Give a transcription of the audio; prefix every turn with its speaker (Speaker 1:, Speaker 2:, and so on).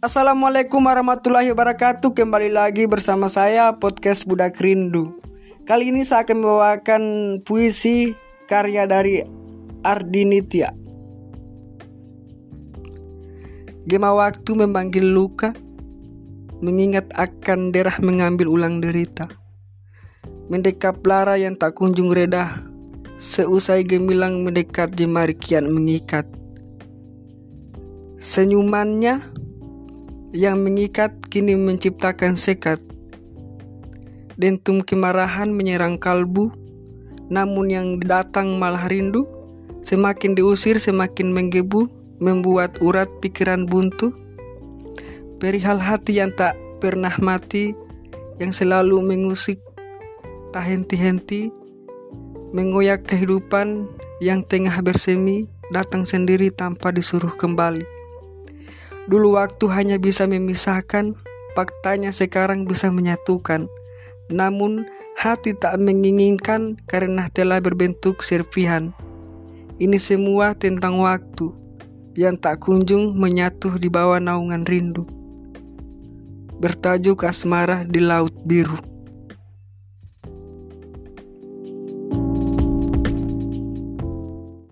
Speaker 1: Assalamualaikum warahmatullahi wabarakatuh. Kembali lagi bersama saya Podcast Budak Rindu. Kali ini saya akan membawakan puisi karya dari Ardinitia Gema waktu memanggil luka Mengingat akan derah mengambil ulang derita. Mendekap lara yang tak kunjung reda Seusai gemilang mendekat jemari kian mengikat. Senyumannya yang mengikat kini menciptakan sekat. Dentum kemarahan menyerang kalbu, namun yang datang malah rindu. Semakin diusir semakin menggebu, membuat urat pikiran buntu. Perihal hati yang tak pernah mati, yang selalu mengusik, tak henti-henti, mengoyak kehidupan yang tengah bersemi, datang sendiri tanpa disuruh kembali. Dulu waktu hanya bisa memisahkan, faktanya sekarang bisa menyatukan. Namun hati tak menginginkan karena telah berbentuk serpihan. Ini semua tentang waktu yang tak kunjung menyatu di bawah naungan rindu. Bertajuk asmara di laut biru.